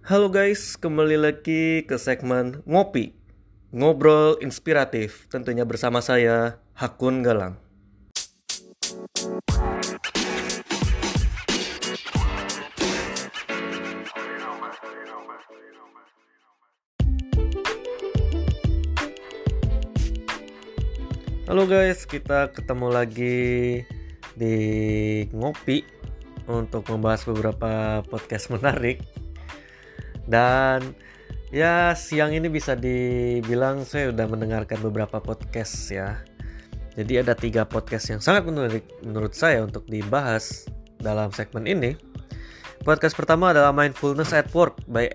Halo guys, kembali lagi ke segmen Ngopi Ngobrol inspiratif, tentunya bersama saya, Hakun Galang. Halo guys, kita ketemu lagi di Ngopi untuk membahas beberapa podcast menarik dan ya siang ini bisa dibilang saya udah mendengarkan beberapa podcast ya. Jadi ada tiga podcast yang sangat menarik menurut saya untuk dibahas dalam segmen ini. Podcast pertama adalah Mindfulness at Work by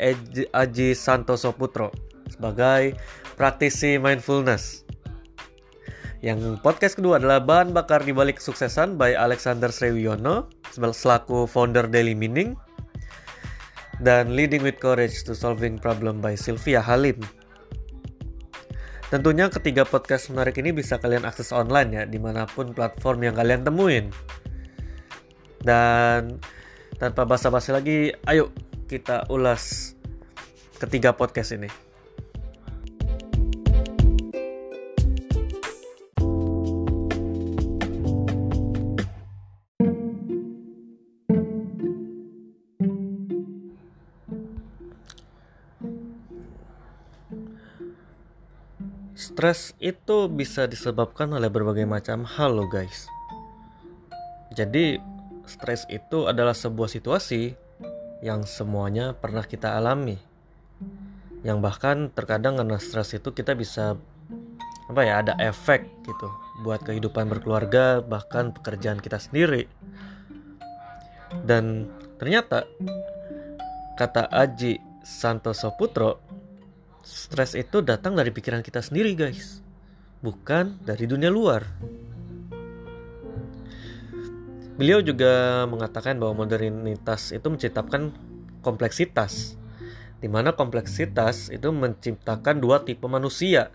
Aji Santoso Putro sebagai praktisi mindfulness. Yang podcast kedua adalah bahan bakar di balik kesuksesan by Alexander Srewiono selaku founder Daily Meaning dan Leading with Courage to Solving Problem by Sylvia Halim. Tentunya ketiga podcast menarik ini bisa kalian akses online ya di mana pun platform yang kalian temuin. Dan tanpa basa-basi lagi, ayo kita ulas ketiga podcast ini. Stres itu bisa disebabkan oleh berbagai macam hal loh guys. Jadi stres itu adalah sebuah situasi yang semuanya pernah kita alami. Yang bahkan terkadang karena stres itu kita bisa apa ya ada efek gitu buat kehidupan berkeluarga bahkan pekerjaan kita sendiri. Dan ternyata kata Aji Santoso Putro Stres itu datang dari pikiran kita sendiri, guys, bukan dari dunia luar. Beliau juga mengatakan bahwa modernitas itu menciptakan kompleksitas, di mana kompleksitas itu menciptakan dua tipe manusia,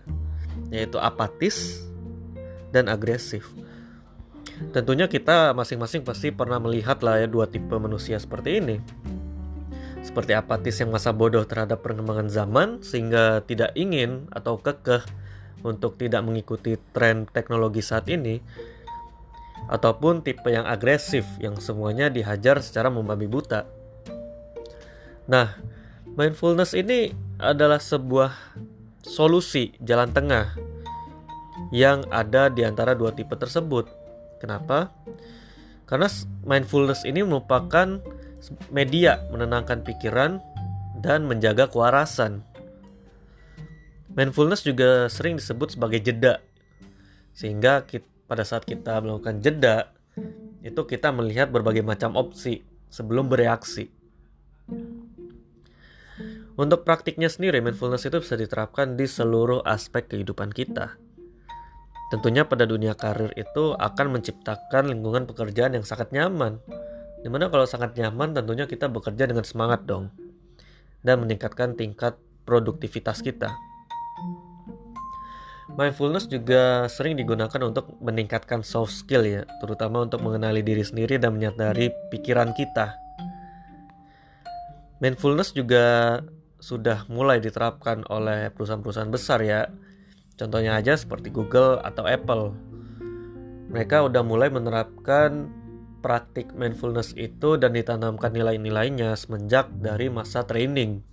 yaitu apatis dan agresif. Tentunya kita masing-masing pasti pernah melihat lah ya dua tipe manusia seperti ini seperti apatis yang masa bodoh terhadap perkembangan zaman sehingga tidak ingin atau kekeh untuk tidak mengikuti tren teknologi saat ini ataupun tipe yang agresif yang semuanya dihajar secara membabi buta. Nah, mindfulness ini adalah sebuah solusi jalan tengah yang ada di antara dua tipe tersebut. Kenapa? Karena mindfulness ini merupakan media menenangkan pikiran dan menjaga kewarasan. Mindfulness juga sering disebut sebagai jeda, sehingga kita, pada saat kita melakukan jeda, itu kita melihat berbagai macam opsi sebelum bereaksi. Untuk praktiknya sendiri, mindfulness itu bisa diterapkan di seluruh aspek kehidupan kita. Tentunya pada dunia karir itu akan menciptakan lingkungan pekerjaan yang sangat nyaman, Di mana kalau sangat nyaman tentunya kita bekerja dengan semangat dong. Dan meningkatkan tingkat produktivitas kita. Mindfulness juga sering digunakan untuk meningkatkan soft skill ya, terutama untuk mengenali diri sendiri dan menyadari pikiran kita. Mindfulness juga sudah mulai diterapkan oleh perusahaan-perusahaan besar ya. Contohnya aja seperti Google atau Apple. Mereka udah mulai menerapkan praktik mindfulness itu dan ditanamkan nilai-nilainya semenjak dari masa training.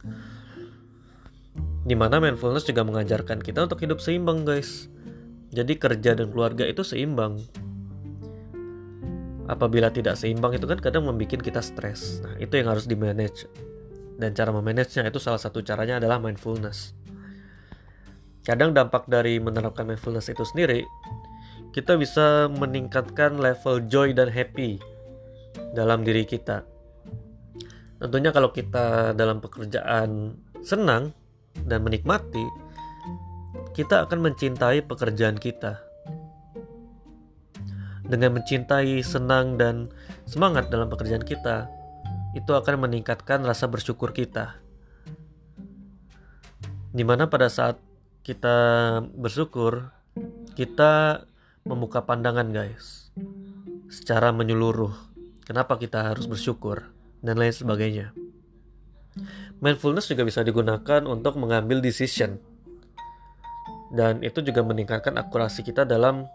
Di mana mindfulness juga mengajarkan kita untuk hidup seimbang guys. Jadi kerja dan keluarga itu seimbang. Apabila tidak seimbang itu kan kadang membuat kita stres. Nah itu yang harus di manage. Dan cara memanagenya itu salah satu caranya adalah mindfulness. Kadang dampak dari menerapkan mindfulness itu sendiri kita bisa meningkatkan level joy dan happy dalam diri kita. Tentunya kalau kita dalam pekerjaan senang dan menikmati, kita akan mencintai pekerjaan kita. Dengan mencintai, senang, dan semangat dalam pekerjaan kita, itu akan meningkatkan rasa bersyukur kita. Di mana pada saat kita bersyukur, kita membuka pandangan guys. Secara menyeluruh kenapa kita harus bersyukur dan lain sebagainya. Mindfulness juga bisa digunakan untuk mengambil decision. Dan itu juga meningkatkan akurasi kita dalam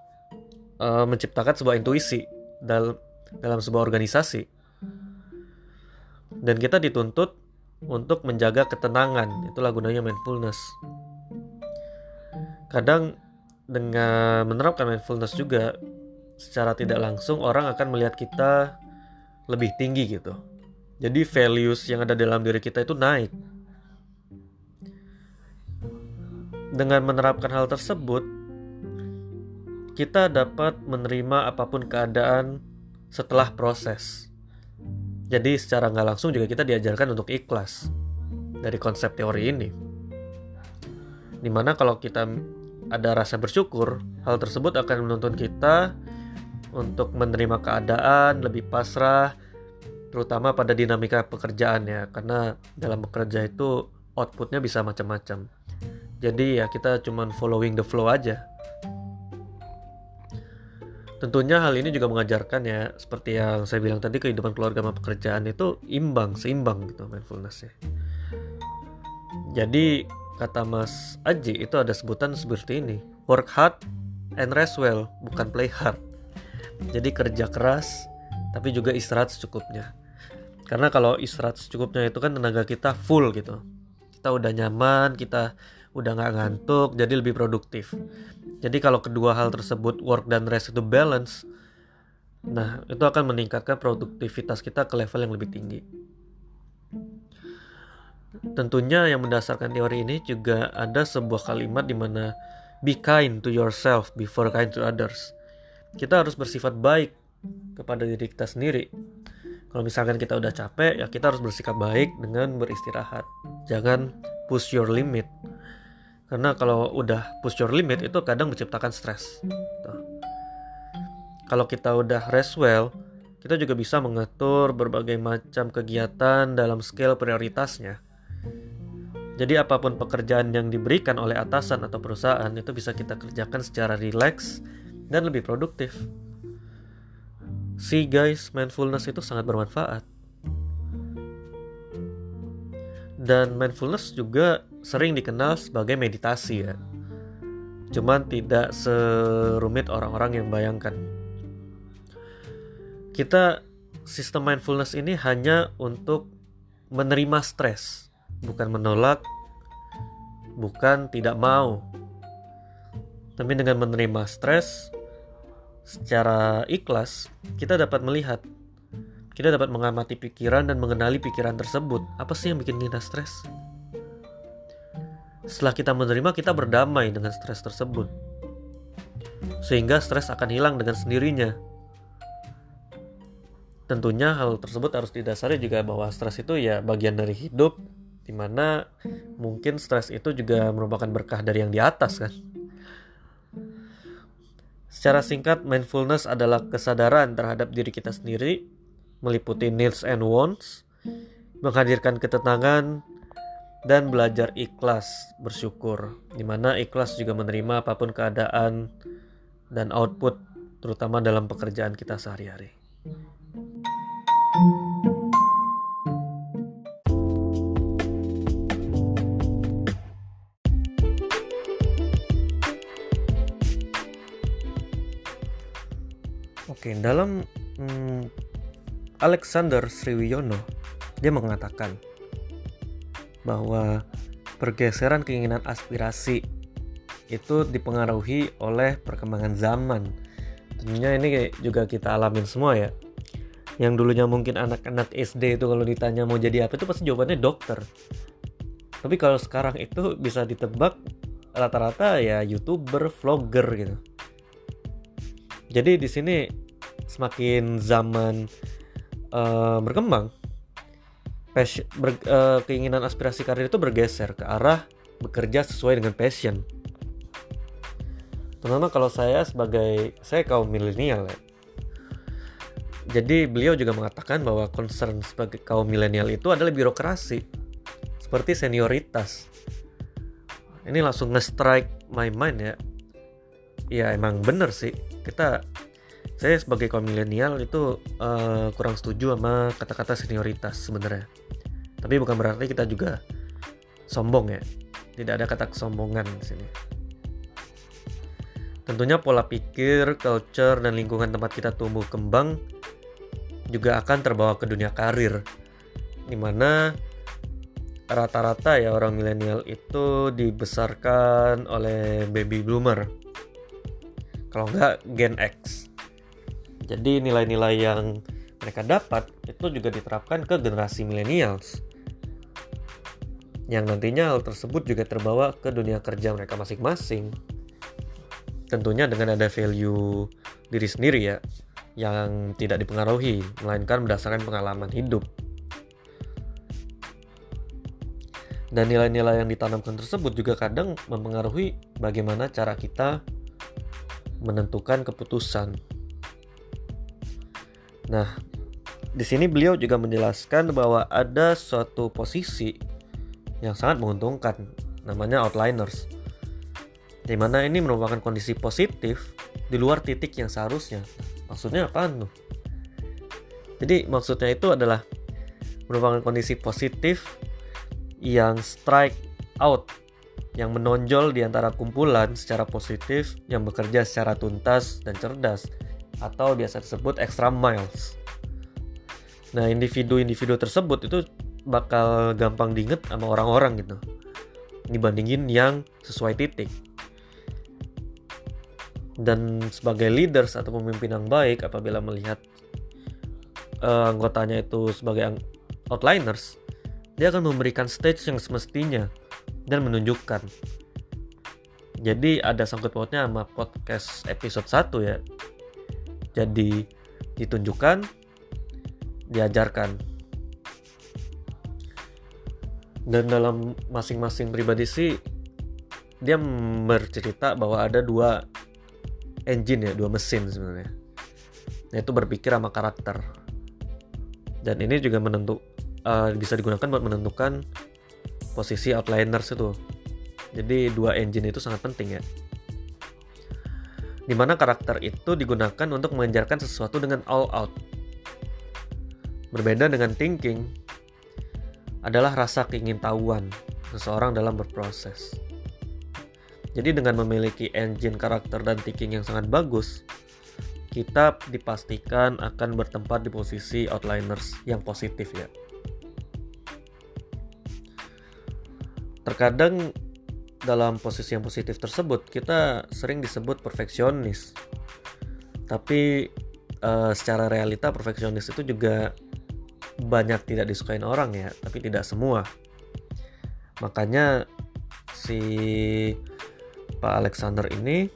uh, menciptakan sebuah intuisi dalam dalam sebuah organisasi. Dan kita dituntut untuk menjaga ketenangan. Itulah gunanya mindfulness. Kadang dengan menerapkan mindfulness juga secara tidak langsung orang akan melihat kita lebih tinggi gitu. Jadi values yang ada dalam diri kita itu naik. Dengan menerapkan hal tersebut, kita dapat menerima apa pun keadaan setelah proses. Jadi secara nggak langsung juga kita diajarkan untuk ikhlas dari konsep teori ini. Di mana kalau kita ada rasa bersyukur, hal tersebut akan menuntun kita untuk menerima keadaan lebih pasrah, terutama pada dinamika pekerjaan ya, karena dalam bekerja itu outputnya bisa macam-macam. Jadi ya kita cuman following the flow aja. Tentunya hal ini juga mengajarkan ya, seperti yang saya bilang tadi kehidupan keluarga sama pekerjaan itu imbang, seimbang gitu mindfulness ya. Jadi kata Mas Aji itu ada sebutan seperti ini, work hard and rest well, bukan play hard. Jadi kerja keras tapi juga istirahat secukupnya. Karena kalau istirahat secukupnya itu kan tenaga kita full gitu. Kita udah nyaman, kita udah nggak ngantuk jadi lebih produktif jadi kalau kedua hal tersebut work dan rest itu balance nah itu akan meningkatkan produktivitas kita ke level yang lebih tinggi tentunya yang mendasarkan teori ini juga ada sebuah kalimat di mana be kind to yourself before kind to others. Kita harus bersifat baik kepada diri kita sendiri. Kalau misalkan kita udah capek ya kita harus bersikap baik dengan beristirahat. Jangan push your limit. Karena kalau udah push your limit itu kadang menciptakan stres. Kalau kita udah rest well kita juga bisa mengatur berbagai macam kegiatan dalam scale prioritasnya jadi apa pun pekerjaan yang diberikan oleh atasan atau perusahaan itu bisa kita kerjakan secara rileks dan lebih produktif. See guys, mindfulness itu sangat bermanfaat. Dan mindfulness juga sering dikenal sebagai meditasi ya. Cuman tidak serumit orang-orang yang bayangkan. Kita sistem mindfulness ini hanya untuk menerima stres, bukan menolak, bukan tidak mau. Tapi dengan menerima stres secara ikhlas, kita dapat melihat kita dapat mengamati pikiran dan mengenali pikiran tersebut. Apa sih yang bikin kita stres? Setelah kita menerima, kita berdamai dengan stres tersebut. Sehingga stres akan hilang dengan sendirinya. Tentunya hal tersebut harus didasari juga bahwa stres itu ya bagian dari hidup, di mana mungkin stres itu juga merupakan berkah dari yang di atas kan. Secara singkat, mindfulness adalah kesadaran terhadap diri kita sendiri, meliputi needs and wants, menghadirkan ketenangan, dan belajar ikhlas bersyukur di mana ikhlas juga menerima apa pun keadaan dan output terutama dalam pekerjaan kita sehari-hari Oke, dalam hmm, Alexander Sriwiyono dia mengatakan bahwa pergeseran keinginan aspirasi itu dipengaruhi oleh perkembangan zaman. Tentunya ini juga kita alamin semua ya. Yang dulunya mungkin anak-anak SD itu kalau ditanya mau jadi apa itu pasti jawabannya dokter. Tapi kalau sekarang itu bisa ditebak rata-rata ya youtuber, vlogger gitu. Jadi di sini semakin zaman uh, berkembang, passion, ber, uh, keinginan aspirasi karir itu bergeser ke arah bekerja sesuai dengan passion. Terutama kalau saya sebagai saya kaum milenial ya. Jadi beliau juga mengatakan bahwa concern sebagai kaum milenial itu adalah birokrasi seperti senioritas. Ini langsung nge-strike my mind ya. Ya emang bener sih. Kita saya sebagai kaum milenial itu uh, kurang setuju sama kata-kata senioritas sebenarnya Tapi bukan berarti kita juga sombong ya. Tidak ada kata kesombongan di sini. Tentunya pola pikir, culture, dan lingkungan tempat kita tumbuh kembang juga akan terbawa ke dunia karir. Di mana rata-rata ya orang milenial itu dibesarkan oleh baby boomer. Kalau enggak Gen X. Jadi nilai-nilai yang mereka dapat itu juga diterapkan ke generasi millennials. Yang nantinya hal tersebut juga terbawa ke dunia kerja mereka masing-masing tentunya dengan ada value diri sendiri ya yang tidak dipengaruhi melainkan berdasarkan pengalaman hidup dan nilai-nilai yang ditanamkan tersebut juga kadang mempengaruhi bagaimana cara kita menentukan keputusan. Nah, di sini beliau juga menjelaskan bahwa ada suatu posisi yang sangat menguntungkan, namanya outliners di mana ini merupakan kondisi positif di luar titik yang seharusnya. Maksudnya apa tuh? Jadi maksudnya itu adalah merupakan kondisi positif yang strike out yang menonjol di antara kumpulan secara positif yang bekerja secara tuntas dan cerdas atau biasa disebut extra miles. Nah, individu-individu tersebut itu bakal gampang diinget sama orang-orang gitu. Dibandingin yang sesuai titik. Dan sebagai leaders atau pemimpin yang baik apabila melihat uh, anggotanya itu sebagai outliners dia akan memberikan stage yang semestinya dan menunjukkan. Jadi ada sangkut pautnya sama podcast episode 1 ya jadi ditunjukkan diajarkan. Dan dalam masing-masing pribadi sih dia bercerita bahwa ada dua engine ya dua mesin sebenarnya. Yaitu berpikir sama karakter. Dan ini juga menentu uh, bisa digunakan buat menentukan posisi outliners itu. Jadi dua engine itu sangat penting ya di mana karakter itu digunakan untuk mengejarkan sesuatu dengan all out berbeda dengan thinking adalah rasa keingintahuan seseorang dalam berproses jadi dengan memiliki engine karakter dan thinking yang sangat bagus, kita dipastikan akan bertempat di posisi outliners yang positif ya. Terkadang dalam posisi yang positif tersebut kita sering disebut perfeksionis. Tapi uh, secara realita perfeksionis itu juga banyak tidak disukai orang ya, tapi tidak semua. Makanya si Pak Alexander ini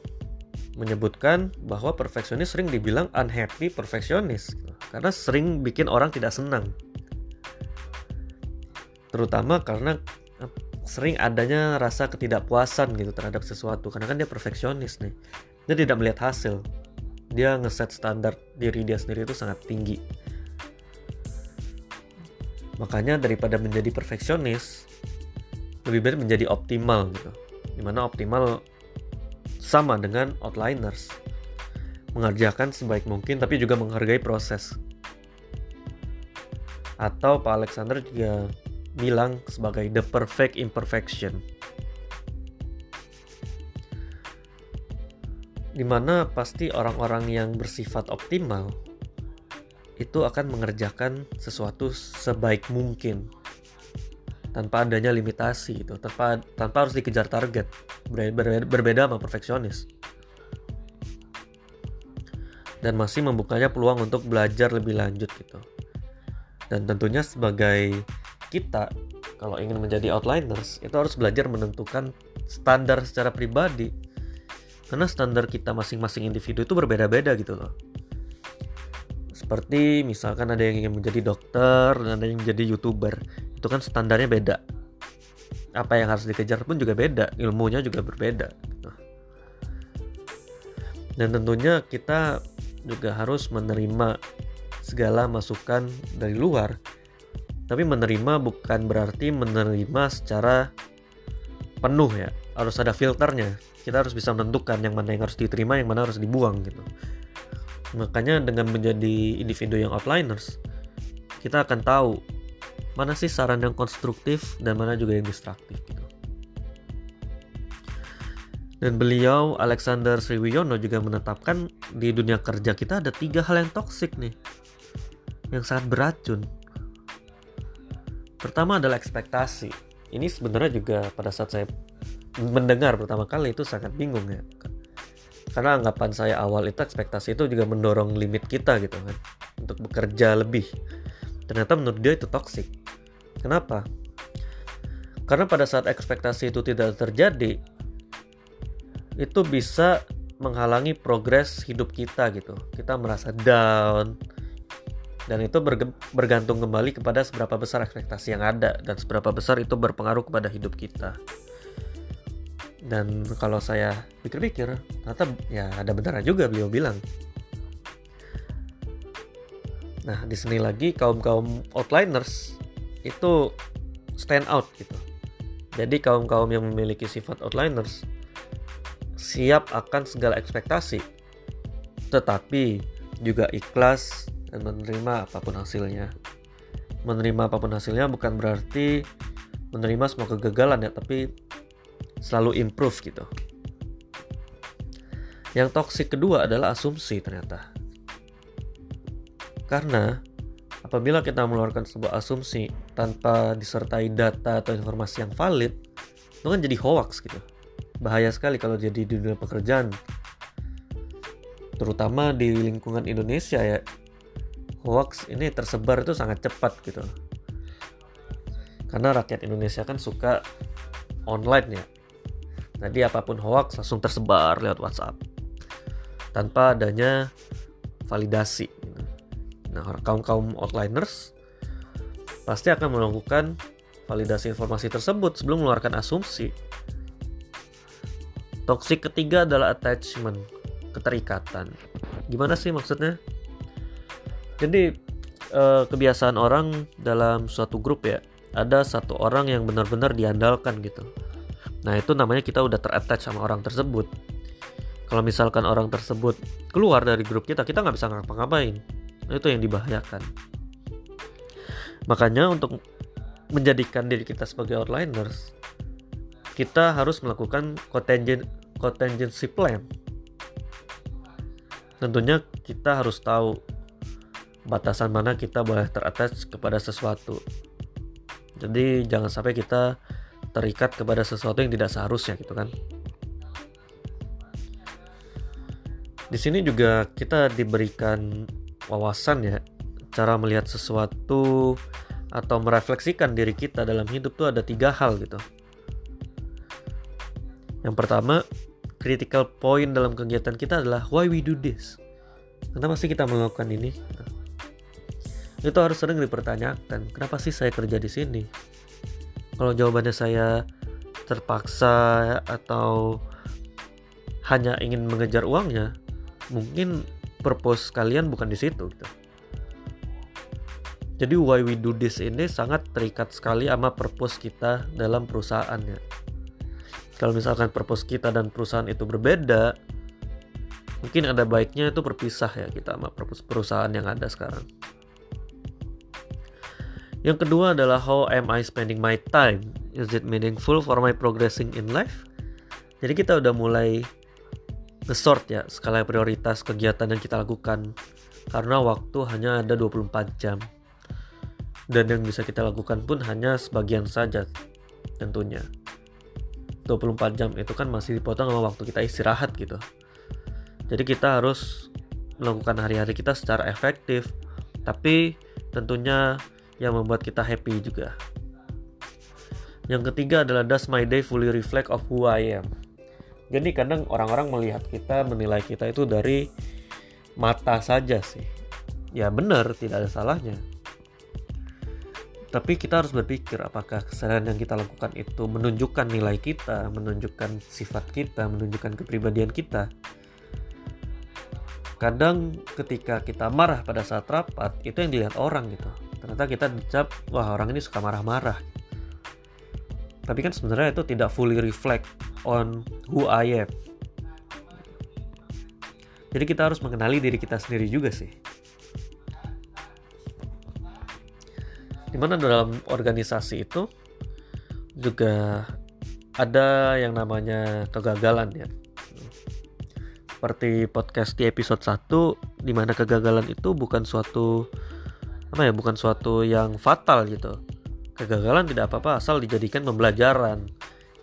menyebutkan bahwa perfeksionis sering dibilang unhappy perfeksionis karena sering bikin orang tidak senang. Terutama karena sering adanya rasa ketidakpuasan gitu terhadap sesuatu karena kan dia perfeksionis nih. Dia tidak melihat hasil. Dia ngeset standar diri dia sendiri itu sangat tinggi. Makanya daripada menjadi perfeksionis lebih baik menjadi optimal gitu. Di mana optimal sama dengan outliners. Mengerjakan sebaik mungkin tapi juga menghargai proses. Atau Pak Alexander juga bilang sebagai the perfect imperfection. Di mana pasti orang-orang yang bersifat optimal itu akan mengerjakan sesuatu sebaik mungkin. Tanpa adanya limitasi itu tanpa tanpa harus dikejar target. Berbeda, berbeda sama perfeksionis. Dan masih membukanya peluang untuk belajar lebih lanjut gitu. Dan tentunya sebagai kita kalau ingin menjadi outliners itu harus belajar menentukan standar secara pribadi. Karena standar kita masing-masing individu itu berbeda-beda gitu loh. Seperti misalkan ada yang ingin menjadi dokter dan ada yang menjadi youtuber itu kan standarnya beda. Apa yang harus dikejar pun juga beda ilmunya juga berbeda gitu. dan tentunya kita juga harus menerima segala masukan dari luar tapi menerima bukan berarti menerima secara penuh ya harus ada filternya kita harus bisa menentukan yang mana yang harus diterima yang mana harus dibuang gitu makanya dengan menjadi individu yang outliners kita akan tahu mana sih saran yang konstruktif dan mana juga yang destruktif gitu. Dan beliau Alexander Sriwiyono juga menetapkan di dunia kerja kita ada tiga hal yang toksik nih, yang sangat beracun. Pertama adalah ekspektasi. Ini sebenarnya juga pada saat saya mendengar pertama kali itu sangat bingung ya. Karena anggapan saya awal itu ekspektasi itu juga mendorong limit kita gitu kan untuk bekerja lebih. Ternyata menurut dia itu toksik. Kenapa? Karena pada saat ekspektasi itu tidak terjadi, itu bisa menghalangi progres hidup kita gitu. Kita merasa down dan itu bergantung kembali kepada seberapa besar ekspektasi yang ada dan seberapa besar itu berpengaruh kepada hidup kita. Dan kalau saya pikir-pikir, ternyata ya ada benar juga beliau bilang. Nah, di sini lagi kaum-kaum outliners itu stand out gitu. Jadi kaum-kaum yang memiliki sifat outliners siap akan segala ekspektasi, tetapi juga ikhlas dan menerima apa pun hasilnya. Menerima apa pun hasilnya bukan berarti menerima semua kegagalan ya, tapi selalu improve gitu. Yang toksik kedua adalah asumsi ternyata. Karena apabila kita mengeluarkan sebuah asumsi tanpa disertai data atau informasi yang valid, itu kan jadi hoax gitu bahaya sekali kalau jadi di dunia pekerjaan terutama di lingkungan Indonesia ya hoax ini tersebar itu sangat cepat gitu. Karena rakyat Indonesia kan suka online ya. Jadi apa pun hoax langsung tersebar lewat WhatsApp. Tanpa adanya validasi. Nah kaum kaum outliners pasti akan melakukan validasi informasi tersebut sebelum mengeluarkan asumsi. Toxic ketiga adalah attachment, keterikatan. Gimana sih maksudnya? Jadi eh, kebiasaan orang dalam suatu grup ya, ada satu orang yang benar-benar diandalkan gitu. Nah itu namanya kita udah terattach sama orang tersebut. Kalau misalkan orang tersebut keluar dari grup kita, kita nggak bisa ngapa-ngapain. Nah, itu yang dibahayakan. Makanya untuk menjadikan diri kita sebagai outliners, kita harus melakukan contingency plan. Tentunya kita harus tahu batasan mana kita boleh terattach kepada sesuatu. Jadi jangan sampai kita terikat kepada sesuatu yang tidak seharusnya gitu kan. Di sini juga kita diberikan wawasan ya cara melihat sesuatu atau merefleksikan diri kita dalam hidup tuh ada tiga hal gitu yang pertama, critical point dalam kegiatan kita adalah why we do this. Kenapa sih kita melakukan ini? Itu harus sering dipertanyakan. Kenapa sih saya kerja di sini? Kalau jawabannya saya terpaksa atau hanya ingin mengejar uangnya, mungkin purpose kalian bukan di situ. Gitu. Jadi why we do this ini sangat terikat sekali sama purpose kita dalam perusahaannya kalau misalkan purpose kita dan perusahaan itu berbeda mungkin ada baiknya itu berpisah ya kita sama purpose perusahaan yang ada sekarang yang kedua adalah how am I spending my time? Is it meaningful for my progressing in life? Jadi kita udah mulai nge-sort ya skala prioritas kegiatan yang kita lakukan. Karena waktu hanya ada 24 jam. Dan yang bisa kita lakukan pun hanya sebagian saja tentunya. 24 jam itu kan masih dipotong sama waktu kita istirahat gitu. Jadi kita harus melakukan hari-hari kita secara efektif. Tapi tentunya yang membuat kita happy juga yang ketiga adalah does my day fully reflect of who I am jadi kadang orang-orang melihat kita menilai kita itu dari mata saja sih ya benar tidak ada salahnya tapi kita harus berpikir apakah kesadaran yang kita lakukan itu menunjukkan nilai kita, menunjukkan sifat kita, menunjukkan kepribadian kita. Kadang ketika kita marah pada saat rapat, itu yang dilihat orang gitu. Ternyata kita dicap, wah orang ini suka marah-marah. Tapi kan sebenarnya itu tidak fully reflect on who I am. Jadi kita harus mengenali diri kita sendiri juga sih. di mana dalam organisasi itu juga ada yang namanya kegagalan ya seperti podcast di episode 1 di mana kegagalan itu bukan suatu apa ya bukan suatu yang fatal gitu. Kegagalan tidak apa-apa asal dijadikan pembelajaran.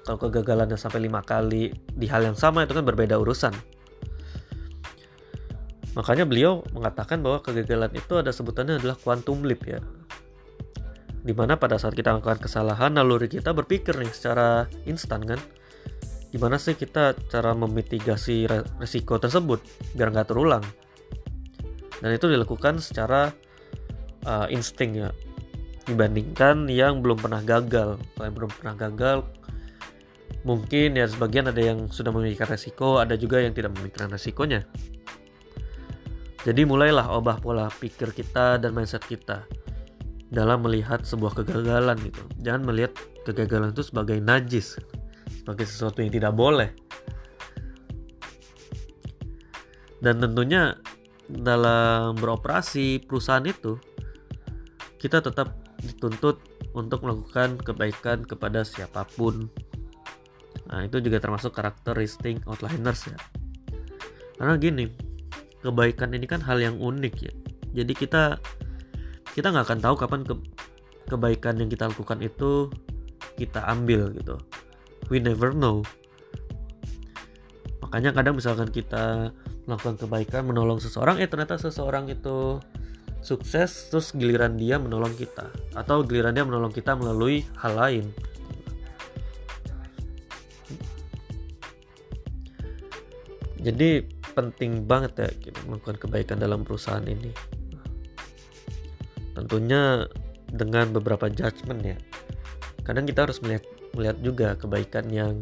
Kalau kegagalannya sampai lima kali di hal yang sama itu kan berbeda urusan. Makanya beliau mengatakan bahwa kegagalan itu ada sebutannya adalah quantum leap ya. Di mana pada saat kita melakukan kesalahan naluri kita berpikir nih secara instan kan. Gimana sih kita cara memitigasi resiko tersebut biar nggak terulang. Dan itu dilakukan secara uh, insting ya dibandingkan yang belum pernah gagal. Kalau yang belum pernah gagal mungkin ya sebagian ada yang sudah memikirkan resiko ada juga yang tidak memikirkan resikonya. Jadi mulailah ubah pola pikir kita dan mindset kita dalam melihat sebuah kegagalan gitu. Jangan melihat kegagalan itu sebagai najis sebagai sesuatu yang tidak boleh. Dan tentunya dalam beroperasi perusahaan itu kita tetap dituntut untuk melakukan kebaikan kepada siapa pun. Nah, itu juga termasuk karakteristik outliners ya. Karena gini, kebaikan ini kan hal yang unik ya. Jadi kita kita nggak akan tahu kapan ke, kebaikan yang kita lakukan itu kita ambil gitu we never know makanya kadang misalkan kita melakukan kebaikan menolong seseorang eh ternyata seseorang itu sukses terus giliran dia menolong kita. Atau giliran dia menolong kita melalui hal lain. Jadi penting banget ya kita melakukan kebaikan dalam perusahaan ini. Tentunya dengan beberapa judgement ya. Kadang kita harus melihat melihat juga kebaikan yang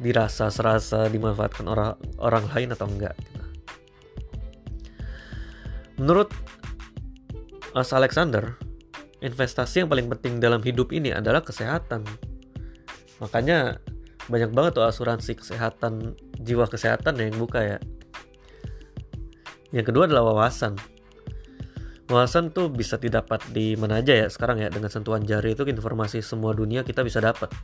dirasa serasa dimanfaatkan orang orang lain atau enggak gitu. Menurut As Alexander, investasi yang paling penting dalam hidup ini adalah kesehatan. Makanya banyak banget tuh asuransi kesehatan, jiwa kesehatan yang buka ya. Yang kedua adalah wawasan. Wawasan tuh bisa didapat di mana aja ya sekarang ya dengan sentuhan jari itu informasi semua dunia kita bisa dapat.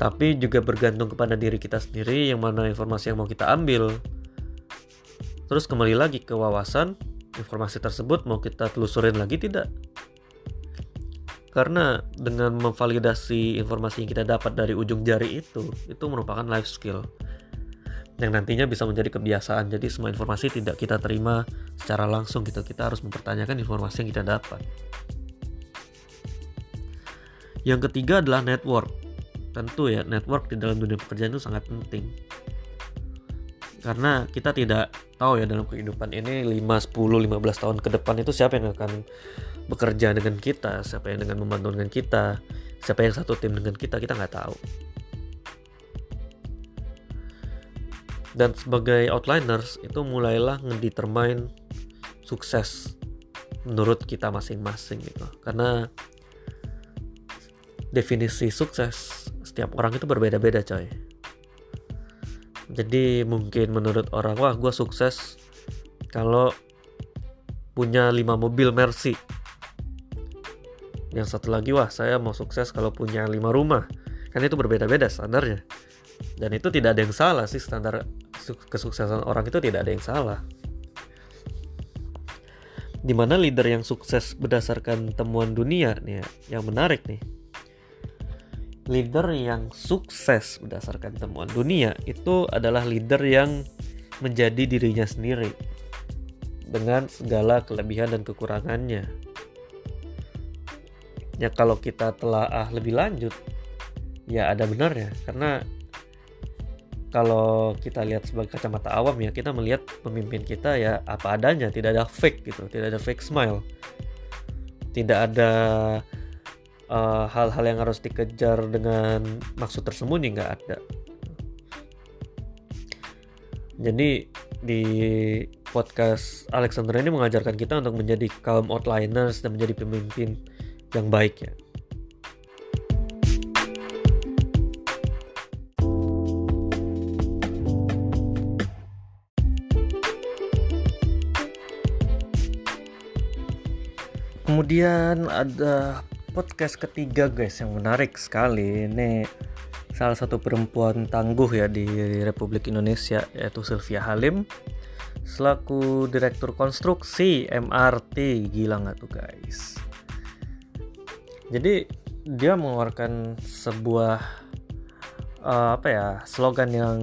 Tapi juga bergantung kepada diri kita sendiri yang mana informasi yang mau kita ambil. Terus kembali lagi ke wawasan, informasi tersebut mau kita telusurin lagi tidak? Karena dengan memvalidasi informasi yang kita dapat dari ujung jari itu, itu merupakan life skill yang nantinya bisa menjadi kebiasaan. Jadi semua informasi tidak kita terima secara langsung gitu. Kita harus mempertanyakan informasi yang kita dapat. Yang ketiga adalah network. Tentu ya, network di dalam dunia pekerjaan itu sangat penting. Karena kita tidak tahu ya dalam kehidupan ini 5, 10, 15 tahun ke depan itu siapa yang akan bekerja dengan kita, siapa yang dengan membantu dengan kita, siapa yang satu tim dengan kita, kita nggak tahu. dan sebagai outliners itu mulailah ngedetermine sukses menurut kita masing-masing gitu karena definisi sukses setiap orang itu berbeda-beda coy jadi mungkin menurut orang wah gue sukses kalau punya 5 mobil Mercy. Yang satu lagi wah saya mau sukses kalau punya 5 rumah. Kan itu berbeda-beda standarnya. Dan itu tidak ada yang salah sih standar kesuksesan orang itu tidak ada yang salah. Di mana leader yang sukses berdasarkan temuan dunia nih ya, yang menarik nih leader yang sukses berdasarkan temuan dunia itu adalah leader yang menjadi dirinya sendiri dengan segala kelebihan dan kekurangannya. Ya kalau kita telah ah lebih lanjut ya ada benarnya. Karena kalau kita lihat sebagai kacamata awam ya kita melihat pemimpin kita ya apa adanya tidak ada fake gitu tidak ada fake smile. Tidak ada hal-hal uh, yang harus dikejar dengan maksud tersembunyi nggak ada. Jadi di podcast Alexander ini mengajarkan kita untuk menjadi kaum outliners dan menjadi pemimpin yang baik ya. Kemudian ada podcast ketiga guys yang menarik sekali. Ini salah satu perempuan tangguh ya di Republik Indonesia yaitu Sylvia Halim. Selaku direktur konstruksi MRT gila nggak tuh guys? Jadi dia mengeluarkan sebuah uh, apa ya slogan yang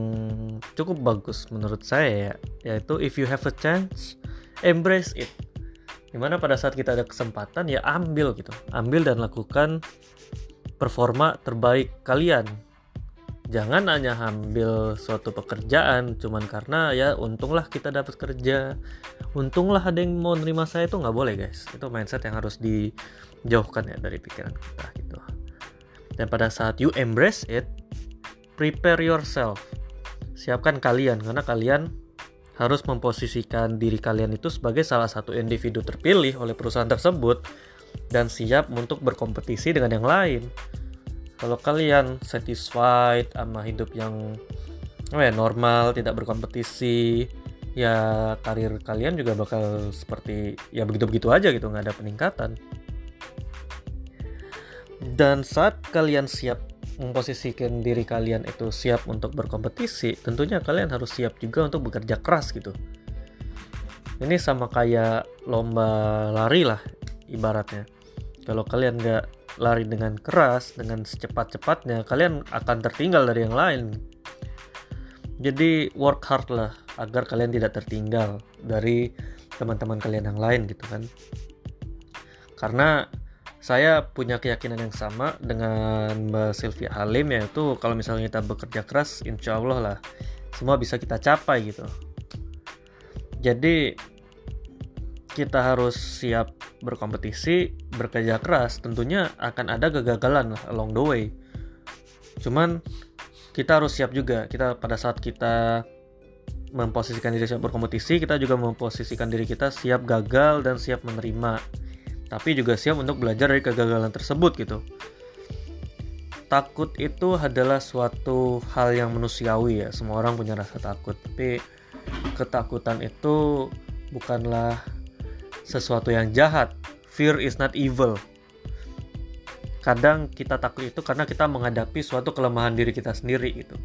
cukup bagus menurut saya ya yaitu if you have a chance embrace it di mana pada saat kita ada kesempatan ya ambil gitu. Ambil dan lakukan performa terbaik kalian. Jangan hanya ambil suatu pekerjaan cuman karena ya untunglah kita dapat kerja. Untunglah ada yang mau nerima saya itu nggak boleh guys. Itu mindset yang harus dijauhkan ya dari pikiran kita gitu. Dan pada saat you embrace it prepare yourself. Siapkan kalian karena kalian harus memposisikan diri kalian itu sebagai salah satu individu terpilih oleh perusahaan tersebut dan siap untuk berkompetisi dengan yang lain. Kalau kalian satisfied sama hidup yang oh normal, tidak berkompetisi, ya karir kalian juga bakal seperti ya begitu-begitu aja gitu, nggak ada peningkatan. Dan saat kalian siap memposisikan diri kalian itu siap untuk berkompetisi, tentunya kalian harus siap juga untuk bekerja keras gitu. Ini sama kayak lomba lari lah ibaratnya. Kalau kalian nggak lari dengan keras, dengan secepat-cepatnya, kalian akan tertinggal dari yang lain. Jadi work hard lah agar kalian tidak tertinggal dari teman-teman kalian yang lain gitu kan. Karena saya punya keyakinan yang sama dengan Mbak Sylvia Halim yaitu kalau misalnya kita bekerja keras insya Allah lah semua bisa kita capai gitu. Jadi kita harus siap berkompetisi bekerja keras tentunya akan ada kegagalan along the way. Cuman kita harus siap juga. Kita pada saat kita memposisikan diri siap berkompetisi kita juga memposisikan diri kita siap gagal dan siap menerima tapi juga siap untuk belajar dari kegagalan tersebut gitu. Takut itu adalah suatu hal yang manusiawi ya, semua orang punya rasa takut, tapi ketakutan itu bukanlah sesuatu yang jahat. Fear is not evil. Kadang kita takut itu karena kita menghadapi suatu kelemahan diri kita sendiri gitu.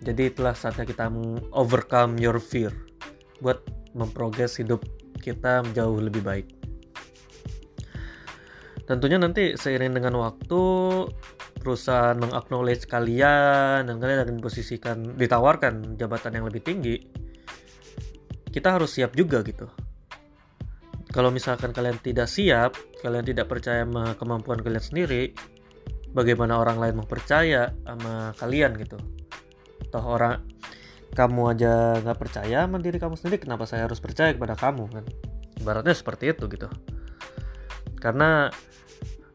Jadi itulah saatnya kita overcome your fear buat memprogres hidup kita jauh lebih baik. Tentunya nanti seiring dengan waktu perusahaan mengaknowledge kalian dan kalian akan diposisikan ditawarkan jabatan yang lebih tinggi kita harus siap juga gitu. Kalau misalkan kalian tidak siap kalian tidak percaya sama kemampuan kalian sendiri bagaimana orang lain mau percaya sama kalian gitu? Toh orang kamu aja nggak percaya sama diri kamu sendiri kenapa saya harus percaya kepada kamu kan? Ibaratnya seperti itu gitu. Karena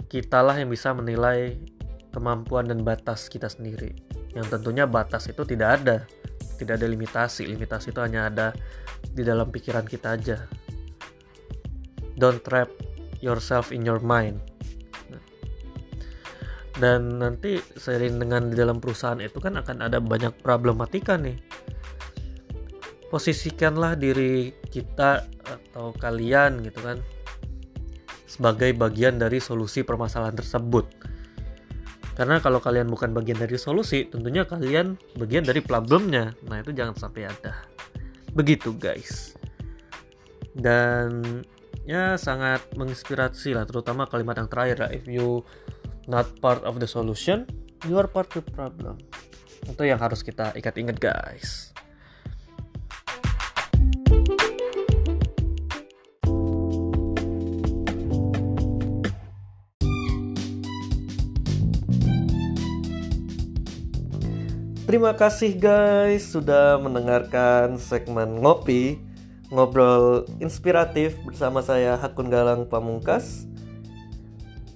kitalah yang bisa menilai kemampuan dan batas kita sendiri. Yang tentunya batas itu tidak ada, tidak ada limitasi. Limitasi itu hanya ada di dalam pikiran kita aja. Don't trap yourself in your mind. Dan nanti seiring dengan di dalam perusahaan itu kan akan ada banyak problematika nih. Posisikanlah diri kita atau kalian gitu kan sebagai bagian dari solusi permasalahan tersebut. Karena kalau kalian bukan bagian dari solusi, tentunya kalian bagian dari problemnya. Nah, itu jangan sampai ada. Begitu, guys. Dan ya sangat menginspirasi lah, terutama kalimat yang terakhir lah. If you not part of the solution, you are part of the problem. Itu yang harus kita ingat-ingat, guys. Terima kasih guys sudah mendengarkan segmen ngopi ngobrol inspiratif bersama saya Hakun Galang Pamungkas.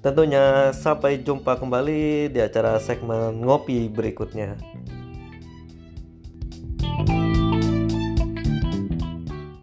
Tentunya sampai jumpa kembali di acara segmen ngopi berikutnya.